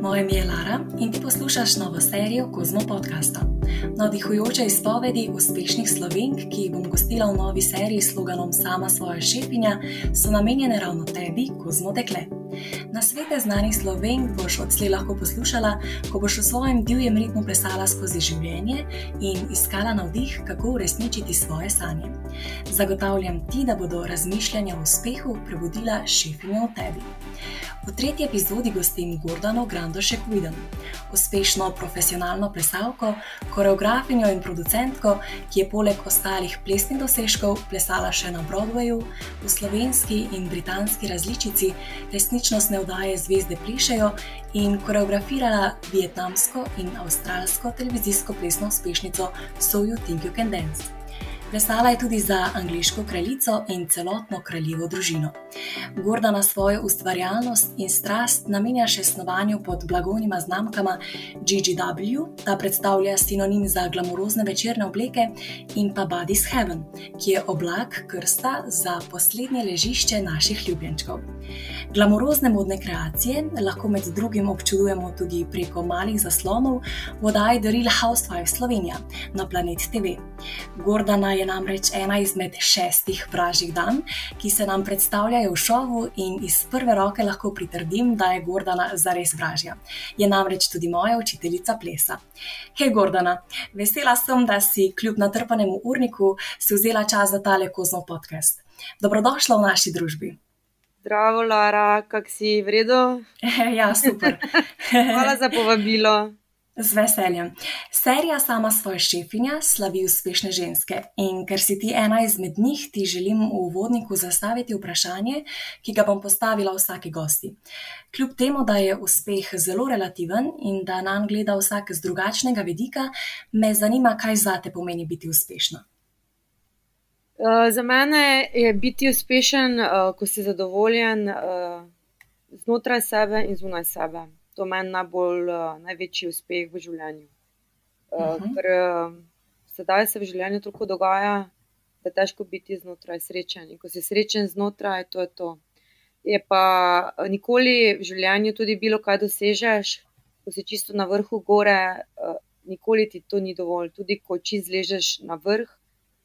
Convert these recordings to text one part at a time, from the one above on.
Moje ime je Lara in ti poslušaš novo serijo Kozmo podcasta. Navdihujoče izpovedi uspešnih slovenk, ki jih bom gostila v novi seriji s sloganom Sama svoja šepinja, so namenjene ravno tebi, Kozmo dekle. Na svete znanih slovenk boš odslej lahko poslušala, ko boš v svojem divjem ritmu plesala skozi življenje in iskala navdih, kako uresničiti svoje sanje. Zagotavljam ti, da bodo razmišljanja o uspehu prebudila šepinjo v tebi. V tretji epizodi gostim Gordano Grandošek Viden, uspešno profesionalno plesalko, koreografinjo in producentko, ki je poleg ostalih plesnih dosežkov plesala še na Broadwayu, v slovenski in britanski različici resničnostne vdaje Zvezde plišejo in koreografirala vietnamsko in avstralsko televizijsko plesno uspešnico So You Think You Can Dance. Plesala je tudi za angliško kraljico in celotno kraljevo družino. Gorda na svojo ustvarjalnost in strast namenja še snovanju pod blagovnima znamkama GGW, ta predstavlja sinonim za glamurozne večerne obleke, in pa Buddy's Heaven, ki je oblak krsta za poslednje ležišče naših ljubljenčkov. Glamurozne modne kreacije lahko med drugim občudujemo tudi preko malih zaslonov v oddaji The Real Housewives Slovenija na Planet TV. Gordana je namreč ena izmed šestih vražjih dan, ki se nam predstavljajo v šovu, in iz prve roke lahko pritrdim, da je Gordana zares vražja. Je namreč tudi moja učiteljica plesa. Hej, Gordana, vesela sem, da si kljub natrpanemu urniku si vzela čas za tale kozmo podcast. Dobrodošla v naši družbi. Zdravo, Lara, kak si vredo? ja, super. Hvala za povabilo. Z veseljem. Serija Sama svoja šefinja slavi uspešne ženske in ker si ti ena izmed njih, ti želim v uvodniku zastaviti vprašanje, ki ga bom postavila vsaki gosti. Kljub temu, da je uspeh zelo relativen in da nam gleda vsak z drugačnega vidika, me zanima, kaj zate pomeni biti uspešna. Uh, za mene je biti uspešen, uh, ko si zadovoljen uh, znotraj sebe in zunaj sebe to meni najbolj, uh, največji uspeh v življenju. Uh, uh -huh. Ker uh, sedaj se v življenju tako dogaja, da je težko biti znotraj srečen. In ko si srečen znotraj, to je to. Je pa nikoli v življenju tudi bilo, kaj dosežeš, ko si čisto na vrhu gore, uh, nikoli ti to ni dovolj. Tudi ko čist ležeš na vrh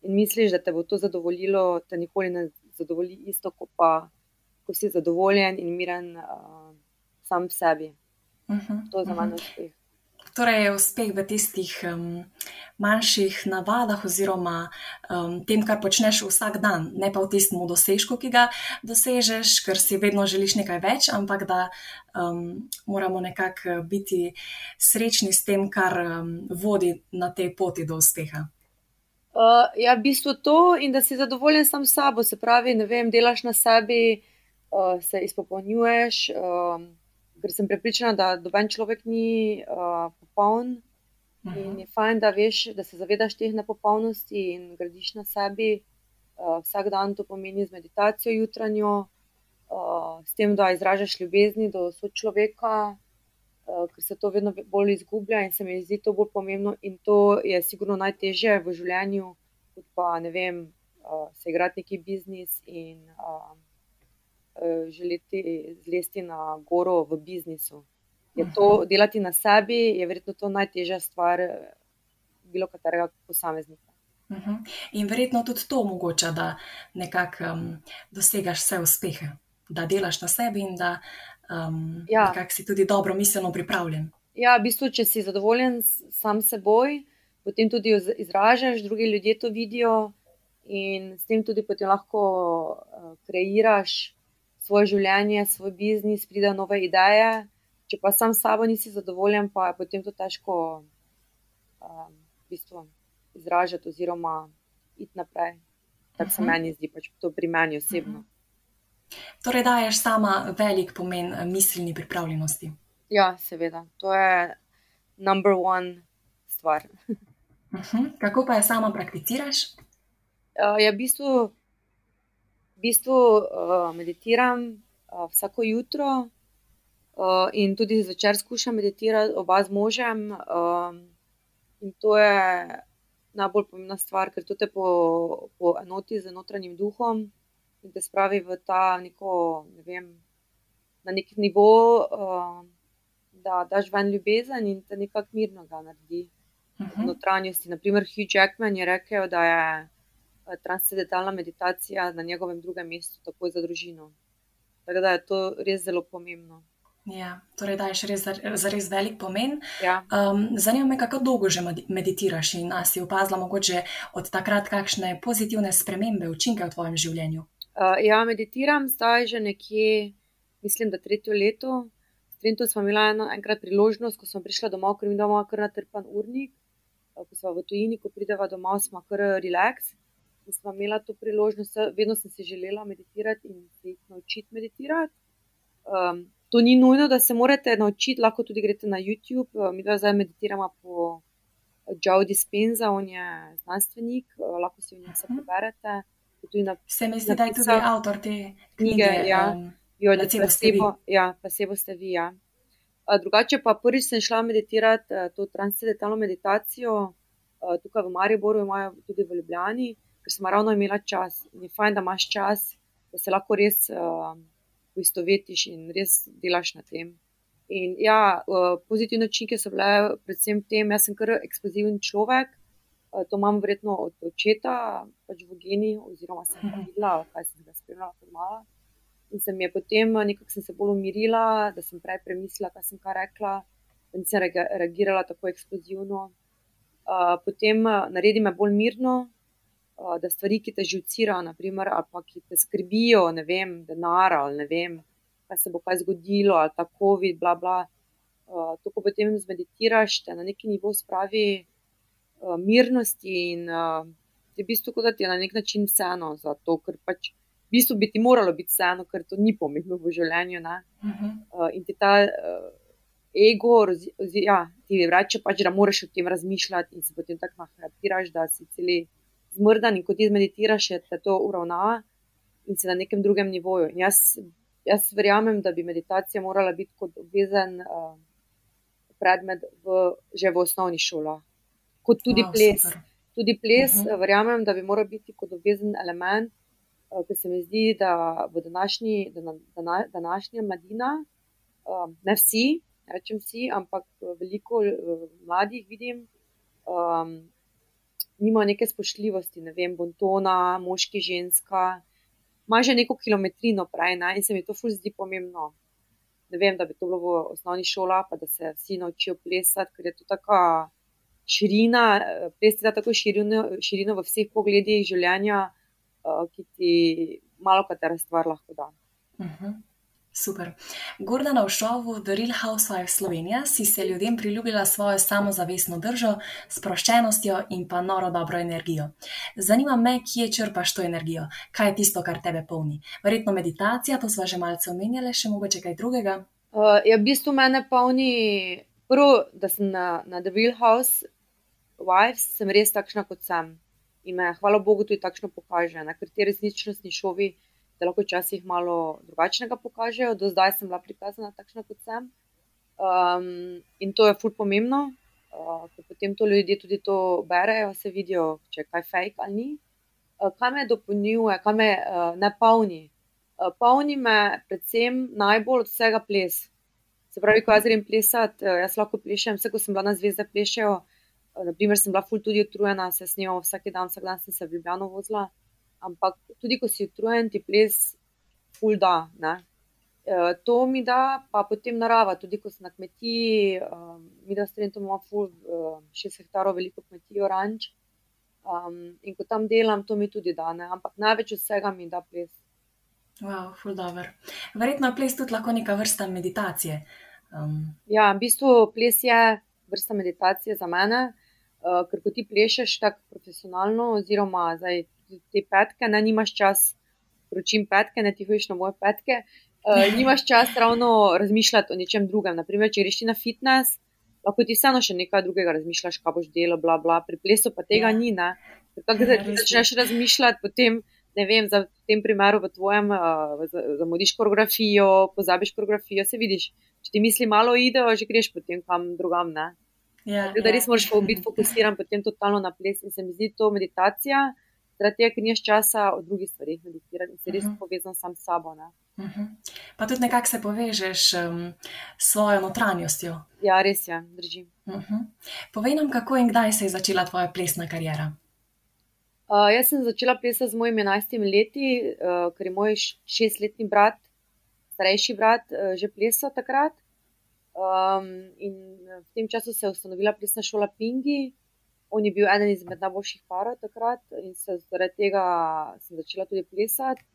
in misliš, da te bo to zadovoljilo, te nikoli ne zadovolji isto, kot pa ko si zadovoljen in miren uh, sam sebi. Uh -huh, to je za mene uspeh. Torej, je uspeh v tistih um, manjših navadah, oziroma um, tem, kar počneš vsak dan, ne pa v tistem dosežku, ki ga dosežeš, ker si vedno želiš nekaj več, ampak da um, moramo nekako biti srečni s tem, kar um, vodi na tej poti do uspeha. Uh, ja, v bistvu to in da si zadovoljen sam s sabo, se pravi, ne vem, delaš na sebi, uh, se izpopolnjuješ. Uh, ker sem prepričana, da doben človek ni uh, popoln. Uh -huh. In mhm. je fajn, da veš, da se zavedaš teh nepopolnosti in gradiš na sebi. Uh, vsak dan to pomeni z meditacijo jutranjo, uh, s tem, da izražaš ljubezni do sočloveka, uh, ker se to vedno bolj izgublja in se mi zdi to bolj pomembno. In to je sigurno najtežje v življenju, kot pa ne vem, uh, se igrati neki biznis in. Uh, želeti zlesti na goro v biznisu. Je to delati na sebi, je verjetno to najtežja stvar eh, bilo katerega posameznika. Mhm. In verjetno tudi to omogoča, da nekako um, dosegaš vse uspehe, da delaš na sebi in da um, ja. si tudi dobro miselno pripravljen. Ja, v bistvu, če si zadovoljen sam s seboj, potem tudi izražaš, drugi ljudje to vidijo in s tem tudi potem lahko uh, kreiraš svoje življenje, svoj biznis, pride nove ideje. Če pa sam s sabo nisi zadovoljen, pa je potem to težko um, v bistvu izražati oziroma iti naprej. Tako se uh mhm. -huh. meni zdi, pač to pri meni osebno. Uh mhm. -huh. Torej, daješ sama velik pomen eh, miselni pripravljenosti. Ja, seveda, to je number one stvar. uh -huh. Kako pa je sama prakticiraš? Uh, ja, v bistvu v bistvu uh, meditiram uh, vsako jutro uh, in tudi zvečer skušam meditirati, oba z možem. Uh, in to je najbolj pomembna stvar, ker to te po, po enoti z notranjim duhom in te spravi v ta neko, ne vem, na nek nivo uh, da daš ven ljubezen in te nekako mirno ga naredi. Uh -huh. Notranjosti. Naprimer, Hugh Jackman je rekel, da je transcendentalna meditacija na njegovem drugem mestu, takoj za družino. Tako da je to res zelo pomembno. Ja, torej, da je res za res velik pomen. Ja. Um, zanima me, kako dolgo že meditiraš in ali si opazila mogoče od takrat kakšne pozitivne spremembe, učinke v tvojem življenju? Uh, ja, meditiram zdaj že nekje, mislim, da tretje leto. S Trentom smo imeli eno, enkrat priložnost, ko smo prišli domov, ker mi doma kar natrpan urnik. Uh, ko smo v tujini, ko prideva domov, smo kar relax. In smo imeli to priložnost, vedno sem si želela meditirati in se jih naučiti meditirati. Um, To ni nujno, da se morate naučiti, lahko tudi greste na YouTube. Eh, mi zdaj meditiramo po Joe Dispenza, on je znanstvenik, eh, lahko si v njem vse mhm. preberete. Se mi zdi, da je tudi avtor te knjige. knjige ja, um, jo, da pa se bo, ja, pa se boste vi. Ja. Drugače pa prvič sem šla meditirati eh, to transcendentalno meditacijo, tukaj v Mariboru, imajo tudi v Ljubljani, ker sem ravno imela čas. In je fajn, da imaš čas, da se lahko res. Uh, poistovetiš in res delaš na tem. In ja, pozitivne učinke so bile predvsem tem, jaz sem kar eksploziven človek, to imam verjetno od očeta, pač v geni, oziroma sem ga videla, kaj sem ga spremljala kot mala. In sem je potem nekako sem se bolj umirila, da sem prej premislila, kaj sem kar rekla, da nisem reagirala tako eksplozivno. Potem naredi me bolj mirno, da stvari, ki te žucirajo, naprimer, ali pa ki te skrbijo, ne vem, denar ali ne vem, kaj se bo kaj zgodilo, ali ta COVID, bla, bla. To, ko potem zmeditiraš, te na neki nivo spravi mirnosti in je v bistvu, da ti je na nek način vseeno za to, ker pač v bistvu bi ti moralo biti vseeno, ker to ni pomembno v življenju. Uh mhm. -huh. In ti ta ego, ja, ti reče pač, da moraš o tem razmišljati in se potem tako nahrapiraš, da si celi zmrdan in ko ti meditiraš, te to uravnava in si na nekem drugem nivoju. Jaz, jaz verjamem, da bi meditacija morala biti kot obvezen uh, predmet v, že v osnovni šoli, kot tudi wow, ples. Super. Tudi ples, uh mhm. -huh. verjamem, da bi moral biti kot obvezen element, uh, ker se mi zdi, da v današnji, dana, današnja mladina, uh, ne vsi, rečem vsi, ampak veliko uh, mladih vidim, um, nima neke spoštljivosti, ne vem, bontona, moški, ženska, ima že neko kilometrino prej ne? in se mi to fuz zdi pomembno. Ne vem, da bi to bilo v osnovni šoli, pa da se vsi naučijo plesati, ker je to tako širina, ples da tako širino, širino v vseh pogledih življenja, eh, ki ti malo katera stvar lahko da. Uh mhm. -huh. Super. Gordana v šovu The Real Housewife Slovenija si se ljudem priljubila svojo samozavestno držo, sproščenostjo in pa noro dobro energijo. Zanima me, kje črpaš to energijo, kaj je tisto, kar tebe polni. Verjetno meditacija, to smo že malce omenjali, še mogoče kaj drugega. Uh, ja, v bistvu mene polni prvo, da sem na, na The Real Housewife, sem res takšna kot sem. In me, hvala Bogu, tudi takšno pokaže, na kateri resničnostni šovi da lahko včasih malo drugačnega pokažejo. Do zdaj sem bila prikazana takšna, kot sem. Um, in to je ful pomembno, uh, ker potem to ljudje tudi to berejo, se vidijo, če je kaj fake ali ni. Uh, kaj me dopolnjuje, kaj me uh, ne polni. Uh, polni me predvsem najbolj od vsega ples. Se pravi, ko jaz grem plesati, uh, jaz lahko plešem, vse ko sem bila na zvezde plešejo. Uh, naprimer, sem bila ful tudi utrujena, se snimam vsak dan, vsak dan sem se v Ljubljano vozila ampak tudi ko si utrujen, ti ples ful da. Ne? E, to mi da, pa potem narava, tudi ko si na kmetiji, um, mi da strenjamo, imamo ful, um, šest hektarov veliko kmetij, oranž. Um, in ko tam delam, to mi tudi da, ne? ampak največ vsega mi da ples. Wow, ful dobro. Verjetno je ples tudi lahko neka vrsta meditacije. Um. Ja, v bistvu ples je vrsta meditacije za mene, uh, ker ko ti plešeš tako profesionalno, oziroma zdaj te petke, ne imaš čas, vročim petke, ne ti hojiš na moje petke. Uh, nimaš čas ravno razmišljati o nečem drugem. Naprimer, če greš na fitness, lahko ti vseeno še nekaj drugega razmišljaš, kaj boš delo, bla, bla. pri plesu pa tega ja. ni. Če ja, začneš razmišljati, potem ne vem, za tem primeru v tvojem, uh, zamudiš koreografijo, pozabiš koreografijo, se vidiš. Če ti misli malo idejo, že greš potem kam drugam. Ja, da res ja. moraš biti fokusiran potem totalno na ples in se mi zdi to meditacija zaradi tega, ker nimaš časa o drugih stvarih meditirati in si res uh Mhm. -huh. povezan sam s sabo. Ne? Uh -huh. Pa tudi nekako se povežeš um, s svojo notranjostjo. Ja, res je, drži. Uh -huh. Povej nam, kako in kdaj se je začela tvoja plesna karijera. Uh, jaz sem začela plesati z mojimi 11 leti, uh, ker je moj šestletni brat, starejši brat, uh, že plesal takrat. Um, in v tem času se je ustanovila plesna šola Pingi. On je bil eden izmed najboljših parov takrat in se zaradi tega sem začela tudi plesati.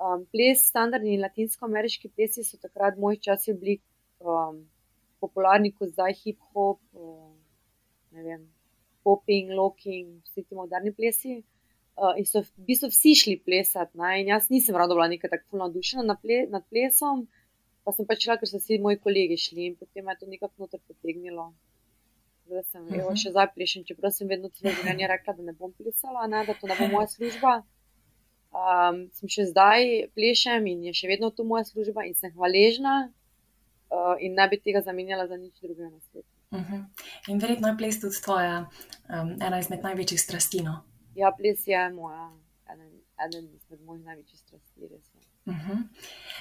Um, ples, standardni in latinsko-ameriški plesi so takrat v mojih časih bili um, popularni kot zdaj hip-hop, um, ne vem, popping, locking, vsi ti moderni plesi. Uh, in so v bistvu vsi šli plesati. Ne? In jaz nisem rada bila nekaj tako navdušena nad, ple, nad plesom, pa sem pač šla, ker so vsi moji kolegi šli in potem me je to nekako noter potegnilo. Zdaj sem uh Mhm. -huh. še zdaj plešem, čeprav sem vedno celo življenje rekla, da ne bom plesala, ne? da to ne bo moja služba. Um, sem še zdaj plešem in je še vedno to moja služba in sem hvaležna uh, in ne bi tega zamenjala za nič drugega na svetu. Uh -huh. In verjetno je ples tudi tvoja um, ena izmed največjih strasti. No? Ja, ples je moja, eden, izmed mojih največjih strasti. Res je. Uh -huh.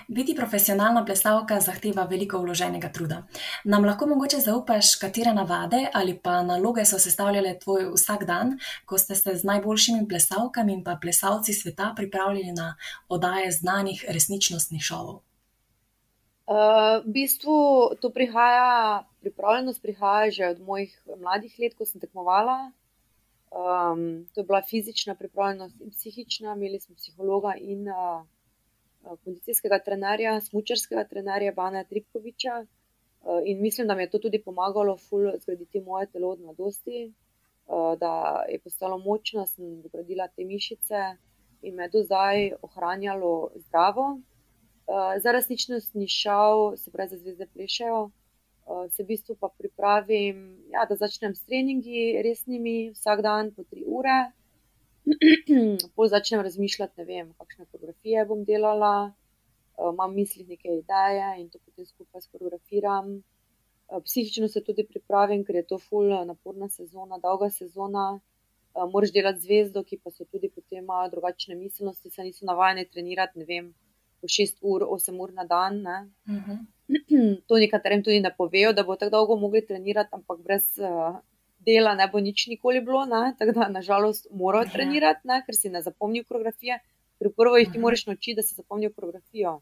Biti profesionalna plesalka zahteva veliko vloženega truda. Nam lahko mogoče zaupaš, katere navade ali pa naloge so sestavljale tvoj vsak dan, ko ste se z najboljšimi plesalkami in pa plesalci sveta pripravljali na oddaje znanih resničnostnih šovov? Uh, v bistvu to prihaja, pripravljenost prihaja že od mojih mladih let, ko sem tekmovala. Um, to je bila fizična pripravljenost in psihična. Imeli smo psihologa in uh, kondicijskega trenerja, smučarskega trenerja Bana Tripkoviča. Uh, in mislim, da mi je to tudi pomagalo ful zgraditi moje telo od mladosti, uh, da je postalo močno, sem dogradila te mišice in me do zdaj ohranjalo zdravo. Za resničnostni šov, se pravi, za zvezde plešejo, se v bistvu pa pripravim, ja, da začnem s treningi resnimi, vsak dan po tri ure. Pol začnem razmišljati, ne vem, kakšne fotografije bom delala, uh, imam v mislih neke ideje in to potem skupaj skoreografiram. Uh, psihično se tudi pripravim, ker je to full naporna sezona, dolga sezona. Uh, moraš delati zvezdo, ki pa so tudi potem imajo drugačne miselnosti, se niso navajeni trenirati, ne vem, po 6 ur, 8 ur na dan. Uh -huh. To nekaterim tudi ne povejo, da bo tako dolgo mogli trenirati, ampak brez uh, dela ne bo nič nikoli bilo. Ne? Tako da, nažalost, morajo Ja. trenirati, ne? ker si ne zapomnijo koreografije. Ker prvo jih ti Mhm. moraš naučiti, da si zapomnijo koreografijo,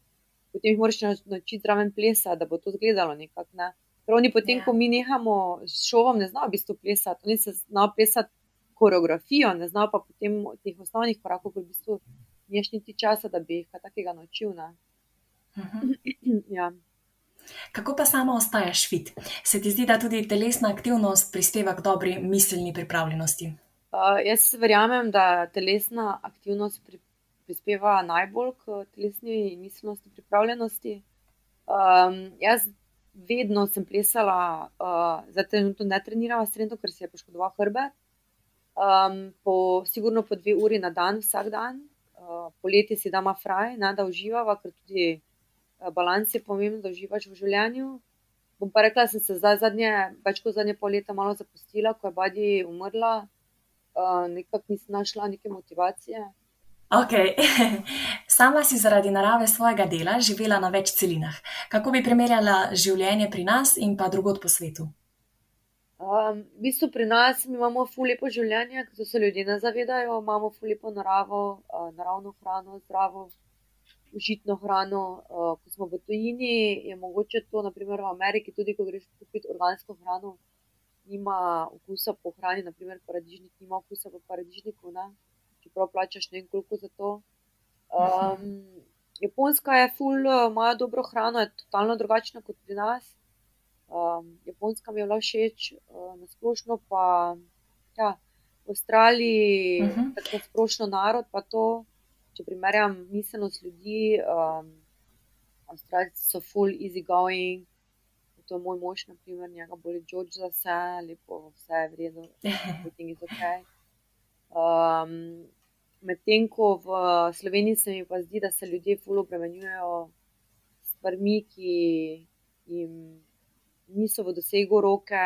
potem jih moraš nau- naučiti zraven plesa, da bo to izgledalo nekako. Ne? Ker oni potem, Ja. ko mi nehamo s šovom, ne znajo v bistvu plesati, oni se znajo plesati koreografijo, ne znajo pa potem teh osnovnih korakov, ker v bistvu nimaš niti časa, da bi jih kaj takega naučil. Ne? -huh. ja. Kako pa sama ostaješ fit? Se ti zdi, da tudi telesna aktivnost prispeva k dobri miselni pripravljenosti? Uh, jaz verjamem, da telesna aktivnost pri, prispeva najbolj k telesni in miselnosti pripravljenosti. Um, jaz vedno sem plesala, uh, zdaj trenutno ne trenirala s trendom, ker se je poškodoval hrbet. Um, po, sigurno po dve uri na dan, vsak dan. Uh, poleti si dama fraj, ne, da uživava, ker tudi balans je pomemben, da uživaš v življenju. Bom pa rekla, da sem se zdaj zadnje, več kot zadnje pol leta malo zapustila, ko je Badi umrla. Uh, nekako nisem našla neke motivacije. Ok, sama si zaradi narave svojega dela živela na več celinah. Kako bi primerjala življenje pri nas in pa drugod po svetu? Um, v bistvu pri nas mi imamo ful lepo življenje, ki se ljudje ne zavedajo. Imamo ful lepo naravo, uh, naravno hrano, zdravo, užitno hrano. Uh, ko smo v tujini, je mogoče to, naprimer v Ameriki, tudi ko greš kupiti organsko hrano, nima okusa po hrani, naprimer paradižnik nima okusa po paradižniku, ne? čeprav plačaš ne vem koliko za to. Um, Japonska je ful, uh, ima dobro hrano, je totalno drugačna kot pri nas. Um, Japonska mi je bila všeč, uh, na splošno pa ja, v Avstraliji, uh Mhm. -huh. tako splošno narod, pa to, če primerjam miselnost ljudi, um, Avstralci so full easy going, to je moj mož, naprimer, njega boli George za vse, lepo, vse je v redu, everything is ok. Um, Medtem ko v Sloveniji se mi pa zdi, da se ljudje full obremenjujejo s stvarmi, ki jim niso v dosegu roke,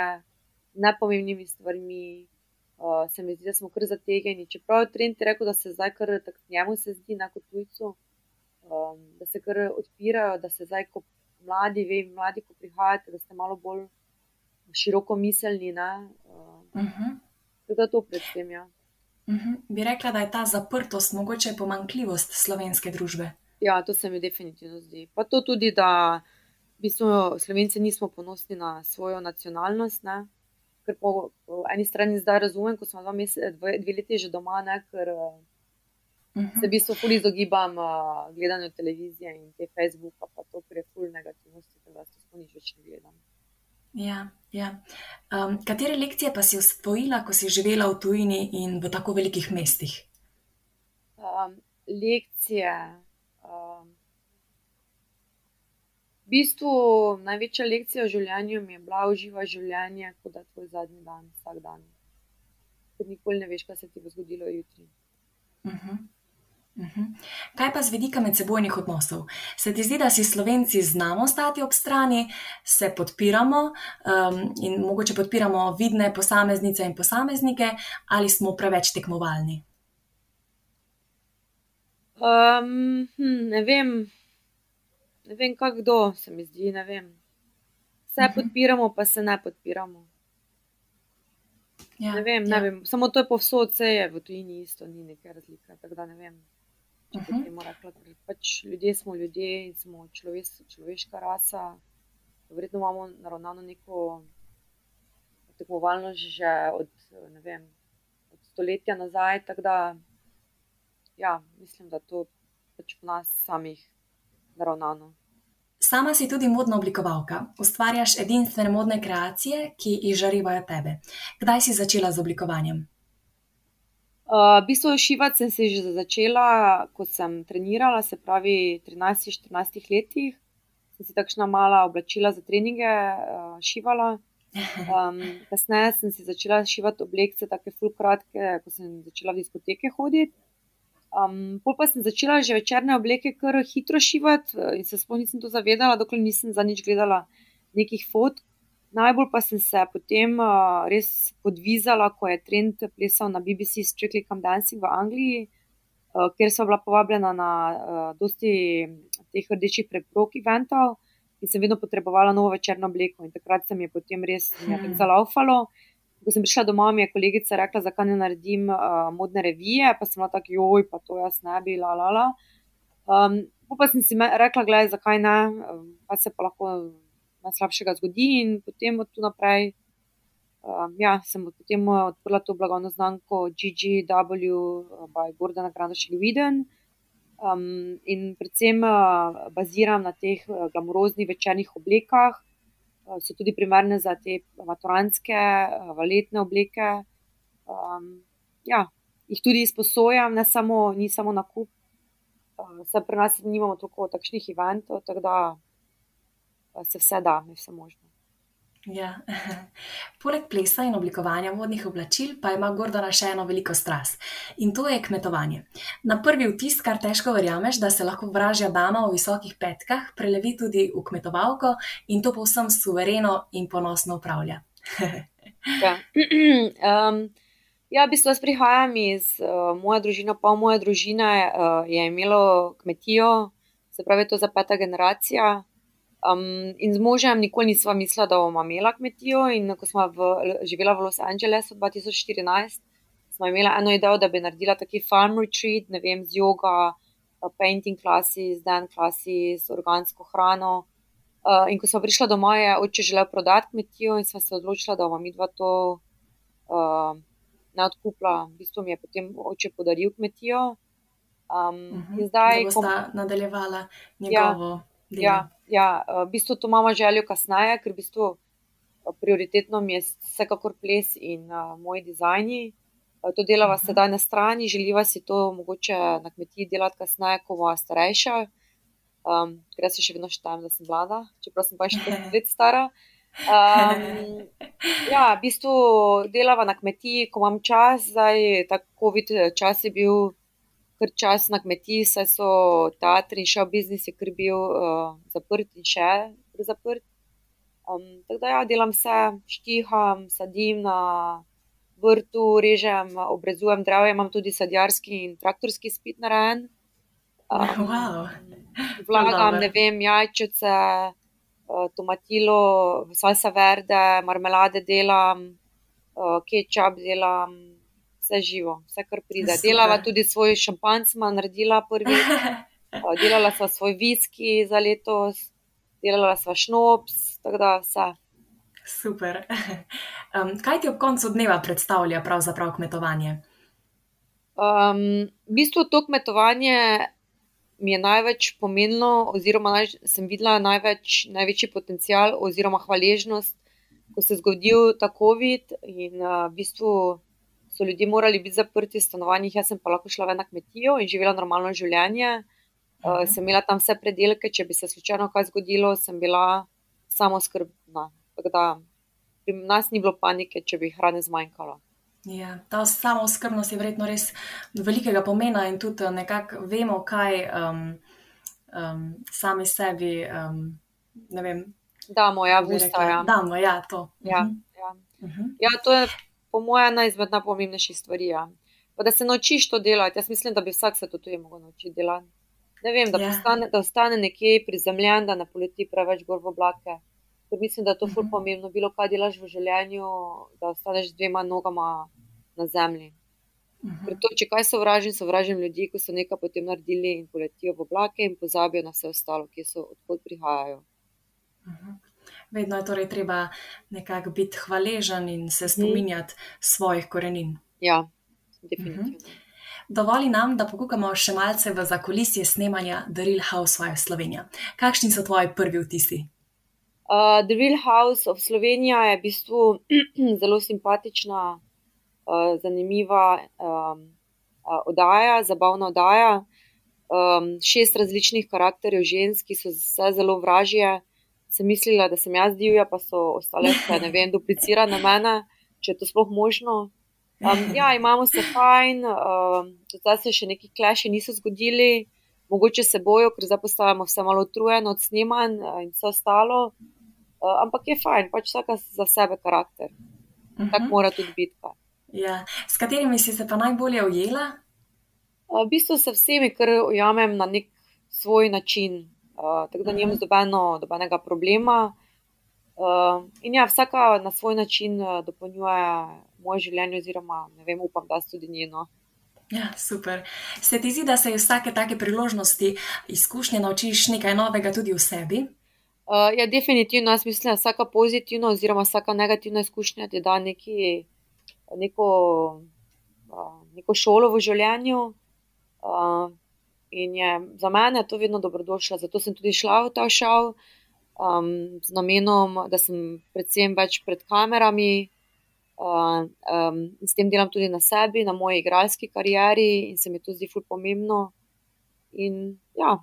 nepomembnimi stvarmi. Uh, se mi zdi, da smo kar zategeni. Čeprav je trend rekel, da se zdaj kar tako njemu se zdi, na kot tujcu, um, da se kar odpirajo, da se zdaj, ko mladi, ve, mladi, ko prihajate, da ste malo bolj široko miselni. Uh, uh -huh. Da to predvsem. Ja. Uh -huh. Bi rekla, da je ta zaprtost mogoče pomankljivost slovenske družbe. Ja, to se mi definitivno zdi. Pa to tudi, da v bistvu Slovenci nismo ponosni na svojo nacionalnost. Ne? Ker po, po eni strani zdaj razumem, ko smo dva meseca, dve, dve leti že doma, ne? ker uh -huh. se v bistvu fully izogibam uh, gledanju televizije in te Facebooka, pa to, ker je fully negativnosti, da se to nič več ne gledam. Ja, ja. Um, katere lekcije pa si usvojila, ko si živela v tujini in v tako velikih mestih? Um, lekcije. Um, bistvu največja lekcija v življenju mi je bila uživa življenje, kot da je tvoj zadnji dan, vsak dan. Ker nikoli ne veš, kaj se ti bo zgodilo jutri. Uh -huh. Mhm. Kaj pa z vidika medsebojnih odnosov? Se ti zdi, da si slovenci znamo stati ob strani, se podpiramo um, in mogoče podpiramo vidne posameznice in posameznike, ali smo preveč tekmovalni? Um, hm, ne vem, ne vem, kdo se mi zdi. Ne vem. Vse uh mhm. -huh. podpiramo, pa se ne podpiramo. Ja, ne vem, ja. ne vem. Samo to je povsod, vse je v tujini isto, ni neke razlike. Tako da ne vem. Uh -huh. rekla, pač ljudje smo ljudje in smo človeš, človeška rasa. Verjetno imamo naravnano neko tekmovalnost že od, vem, od stoletja nazaj. Da, ja, mislim, da to pač po nas samih naravnano. Sama si tudi modna oblikovalka, ustvarjaš edinstvene modne kreacije, ki izžarivajo tebe. Kdaj si začela z oblikovanjem? Uh, v bistvu šivati sem se že začela, ko sem trenirala, se pravi 13-14 letih. Sem si takšna mala oblačila za treninge uh, šivala. Um, kasneje sem si začela šivati obleke, tako fulkratke, ko sem začela v diskoteke hoditi. Um, pol pa sem začela že večerne obleke kar hitro šivati in se sploh nisem to zavedala, dokler nisem za nič gledala nekih fotk. Najbolj pa sem se potem uh, res podvizala, ko je trend plesal na BBC Strictly Come Dancing v Angliji, uh, kjer sem bila povabljena na uh, dosti teh rdečih preprog eventov in sem vedno potrebovala novo večerno obleko. In takrat se mi je potem res hmm. zalaufalo. Ko sem prišla domov, mi je kolegica rekla, zakaj ne naredim uh, modne revije, pa sem bila tako, joj, pa to jaz ne bi, la la la. Um, pa sem si rekla, gledaj, zakaj ne, pa se pa lahko najslabšega zgodi. In potem od tu naprej, um, ja, sem potem odprla to blagovno znamko GGW, by Gordon Grandošil Viden. Um, in predvsem uh, baziram na teh uh, glamuroznih večernih oblekah, so tudi primerne za te maturantske, uh, valetne obleke. Um, ja, jih tudi izposojam, ne samo, ni samo na kup. Uh, pri nas nimamo toliko takšnih eventov, tako da se vse da, je vse možno. Ja. Poleg plesa in oblikovanja vodnih oblačil, pa ima Gordona še eno veliko strast in to je kmetovanje. Na prvi vtis, kar težko verjameš, da se lahko vražja dama v visokih petkah prelevi tudi v kmetovalko in to povsem suvereno in ponosno upravlja. ja. um, ja, v bistvu jaz prihajam iz uh, moje družine, pa moja družina uh, je imela kmetijo, se pravi, to je za peta generacija. Um, in z možem nikoli nisva mislila, da bomo imela kmetijo. In ko smo živela v Los Angelesu 2014, smo imeli eno idejo, da bi naredila taki farm retreat, ne vem, z yoga, painting classes, dan classes, organsko hrano. Uh, in ko smo prišla domov, je oče želel prodati kmetijo in smo se odločila, da bomo mi dva to uh, ne odkupila. V bistvu mi je potem oče podaril kmetijo. Um, uh -huh. In zdaj, ko sta nadaljevala njegovo. Ja, Ja, ja, v bistvu to imamo željo kasneje, ker v bistvu prioritetno mi je vsekakor ples in uh, moji dizajni. To delava uh -huh. sedaj na strani, želiva si to mogoče na kmetiji delati kasneje, ko bo starejša. Um, ker se še vedno štejem, da sem mlada, čeprav sem pa še 40 let stara. Um, ja, v bistvu delava na kmetiji, ko imam čas, zdaj ta COVID čas je bil kar čas na kmetiji, saj so teatri in še biznisi, ki je bil uh, zaprt in še zaprt. Um, tako da ja, delam vse, štiham, sadim na vrtu, režem, obrezujem drevje, imam tudi sadjarski in traktorski spit narejen. Um, wow. Vlagam, ne vem, jajčice, uh, tomatilo, salsa verde, marmelade delam, uh, kečap delam, vse živo, vse kar pride. Super. Delava tudi svoj šampanc, ima naredila prvi. Delala sva svoj viski za letos, delala sva šnops, tako da vse. Super. Um, kaj ti ob koncu dneva predstavlja pravzaprav kmetovanje? Um, v bistvu to kmetovanje mi je največ pomenilo, oziroma naj, sem videla največ, največji potencial oziroma hvaležnost, ko se je zgodil ta COVID in uh, v bistvu so ljudje morali biti zaprti v stanovanjih, jaz pa lahko šla ven na kmetijo in živela normalno življenje. Uh, sem imela tam vse predelke, če bi se slučajno kaj zgodilo, sem bila samo skrbna. Tako da pri nas ni bilo panike, če bi hrane zmanjkalo. Ja, ta samo skrbnost je verjetno res velikega pomena in tudi eh, nekako vemo, kaj um, um, sami sebi. Um, damo, ja, vusta, ja. Damo, ja, to. Ja, mhm. ja. -huh. ja, to je po mojem ena izmed najpomembnejših stvari. Ja. Pa da se naučiš to delati. Jaz mislim, da bi vsak se to tudi mogel naučiti delati. Ne vem, da, ja. postane, da ostane nekje prizemljen, da ne poleti preveč gor v oblake ker mislim, da je to zelo mhm. pomembno, bilo kaj delaš v življenju, da ostaneš z dvema nogama na zemlji. Mhm. Ker to, če kaj sovražim, sovražim ljudi, ki so nekaj potem naredili in poletijo v oblake in pozabijo na vse ostalo, ki so odkot prihajajo. Mhm. Vedno je torej treba nekako biti hvaležen in se spominjati svojih korenin. Ja, definitivno. Dovoli nam, da pokukamo še malce v zakulisje snemanja The Real Housewife Slovenija. Kakšni so tvoji prvi vtisi? Uh, The Real House of Slovenija je v bistvu zelo simpatična, uh, zanimiva um, uh, oddaja, zabavna oddaja. Um, šest različnih karakterjev žensk, ki so vse zelo vražje. Sem mislila, da sem jaz divja, pa so ostale, ne vem, duplicirane na mene, če je to sploh možno. Um, ja, imamo se fajn, um, zdaj se še neki kleši niso zgodili, mogoče se bojo, ker zdaj postajamo vse malo utrujeni od snemanj in vse ostalo. Uh, ampak je fajn, pač vsaka za sebe karakter. Uh -huh. Tako mhm. mora tudi biti. Ja. S katerimi si se pa najbolje ujela? Uh, v bistvu se vsemi, ker ujamem na nek svoj način, uh, tako da nimam uh dobenega -huh. problema. Uh, in ja, vsaka na svoj način uh, dopolnjuje moje življenje, oziroma ne vem, upam, da tudi njeno. Ja, super. Se ti zdi, da se iz vsake take priložnosti, izkušnje naučiš nekaj novega tudi v sebi? Uh, ja, definitivno, jaz mislim, da vsaka pozitivna oziroma vsaka negativna izkušnja ti da neki, neko, uh, neko šolo v življenju. Uh, in je za mene to vedno dobrodošlo, zato sem tudi šla v ta šov um, z namenom, da sem predvsem več pred kamerami. Uh, um, s tem delam tudi na sebi, na moji igralski karieri, in se mi to zdi fully pomembno. In ja,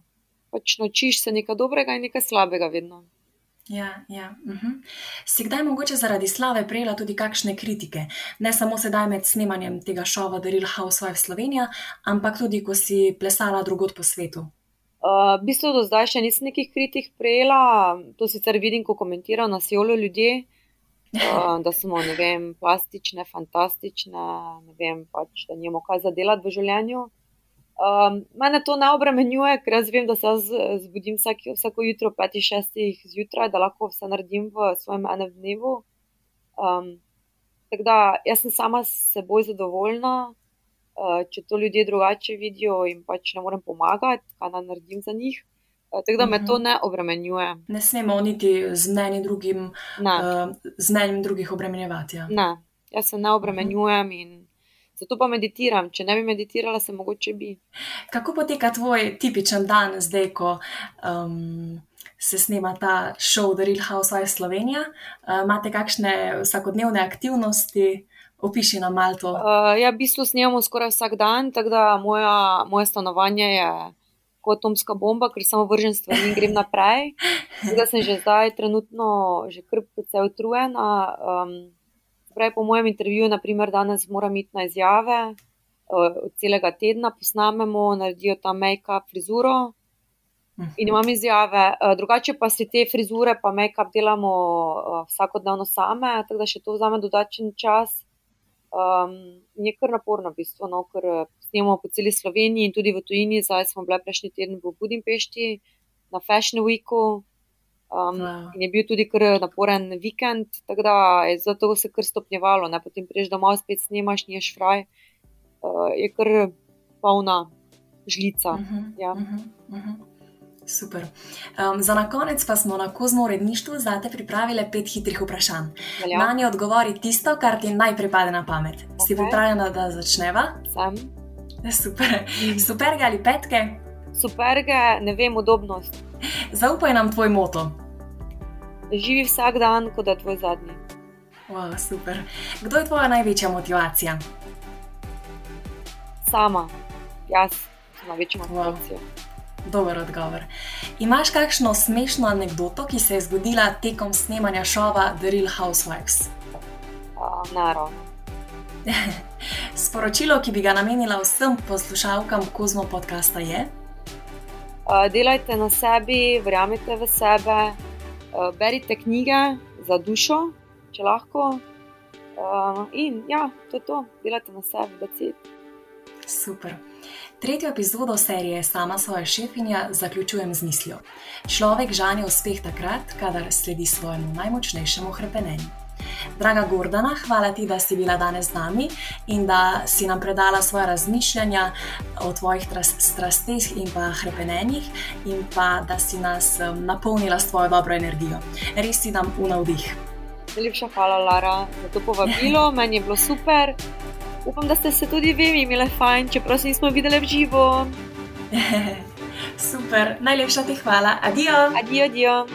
pač naučiš se nekaj dobrega in nekaj slabega, vedno. Ja, ja. Mhm. Si kdaj mogoče zaradi slave prejela tudi kakšne kritike, ne samo sedaj med snemanjem tega šova The Real Housewife Slovenija, ampak tudi, ko si plesala drugot po svetu? Uh, v bistvu do zdaj še nisem nekih kritik prejela, to sicer vidim, ko komentirajo na siolo ljudje, uh, da smo, ne vem, plastične, fantastične, ne vem, pač, da nimamo kaj zadelati v življenju. Um, mene to ne obremenjuje, ker jaz vem, da se zbudim vsak, vsako jutro ob 5-6 zjutraj, da lahko vse naredim v svojem enem dnevu. Um, tako da jaz sem sama s seboj zadovoljna, uh, če to ljudje drugače vidijo in pač ne morem pomagati, kaj naj naredim za njih. Tako da me to ne obremenjuje. Ne smemo niti z mnenjem drugim, uh, drugih obremenjevati. Ja. Ne, jaz se ne obremenjujem in. Zato pa meditiram. Če ne bi meditirala, se mogoče bi. Kako poteka tvoj tipičen dan, zdaj, ko um, se snema ta show The Real Housewife Slovenija? Uh, imate kakšne vsakodnevne aktivnosti? Opiši nam malo to. Uh, ja, v bistvu snemamo skoraj vsak dan, tako da moja, moje stanovanje je kot atomska bomba, ker samo vržem stvari in grem naprej. Zdaj sem že zdaj, trenutno, že kar precej utrujena. Um, prej po mojem intervjuju, naprimer danes moram iti na izjave, eh, od celega tedna posnamemo, naredijo tam make-up, frizuro. In imam izjave, eh, drugače pa si te frizure, pa make-up delamo eh, vsakodnevno same, tako da še to vzame dodaten čas. Um, je kar naporno, v bistvu, no, ker snemamo po celi Sloveniji in tudi v tujini. Zdaj smo bili prejšnji teden v Budimpešti na Fashion Weeku. Um, wow. In je bil tudi kar naporen vikend, tako da je zato se kar stopnjevalo. Ne? Potem priješ domov, spet snemaš, niješ fraj. Uh, je kar polna žlica. Uh -huh, ja. uh -huh, uh -huh. Super. Um, za na konec pa smo na kozmo uredništvu za te pripravili pet hitrih vprašanj. Na nje odgovori tisto, kar ti najprej pade na pamet. Okay. Si pripravljena, da začneva? Sem. Super. Superge ali petke? Superge, ne vem, udobnost. Zaupaj nam tvoj moto. Živi vsak dan, kot da je tvoj zadnji. Wow, super. Kdo je tvoja največja motivacija? Sama, jaz sem največja motivacija. Wow. Dober odgovor. Imaš kakšno smešno anegdoto, ki se je zgodila tekom snemanja šova The Real Housewives? Uh, Naravno. Sporočilo, ki bi ga namenila vsem poslušalkam Kozmo podcasta, je: Delajte na sebi, verjamete v sebe, uh, berite knjige za dušo, če lahko. Uh, in ja, to je to, delajte na sebi, da cel. Super. Tretjo epizodo serije Sama svoja šefinja zaključujem z mislijo: Človek žanje uspeh takrat, kadar sledi svojemu najmočnejšemu krepenenju. Draga Gordana, hvala ti, da si bila danes z nami in da si nam predala svoje razmišljanja o tvojih strasteh in pa krepenenjih, in pa da si nas napolnila s tvojo dobro energijo. Res si nam unavdih. Najlepša hvala, Lara, za to povabilo, meni je bilo super. Upam, da ste se tudi vi imeli fajn, čeprav se nismo videli v živo. Super, najlepša ti hvala. Adijo. Adijo, adijo.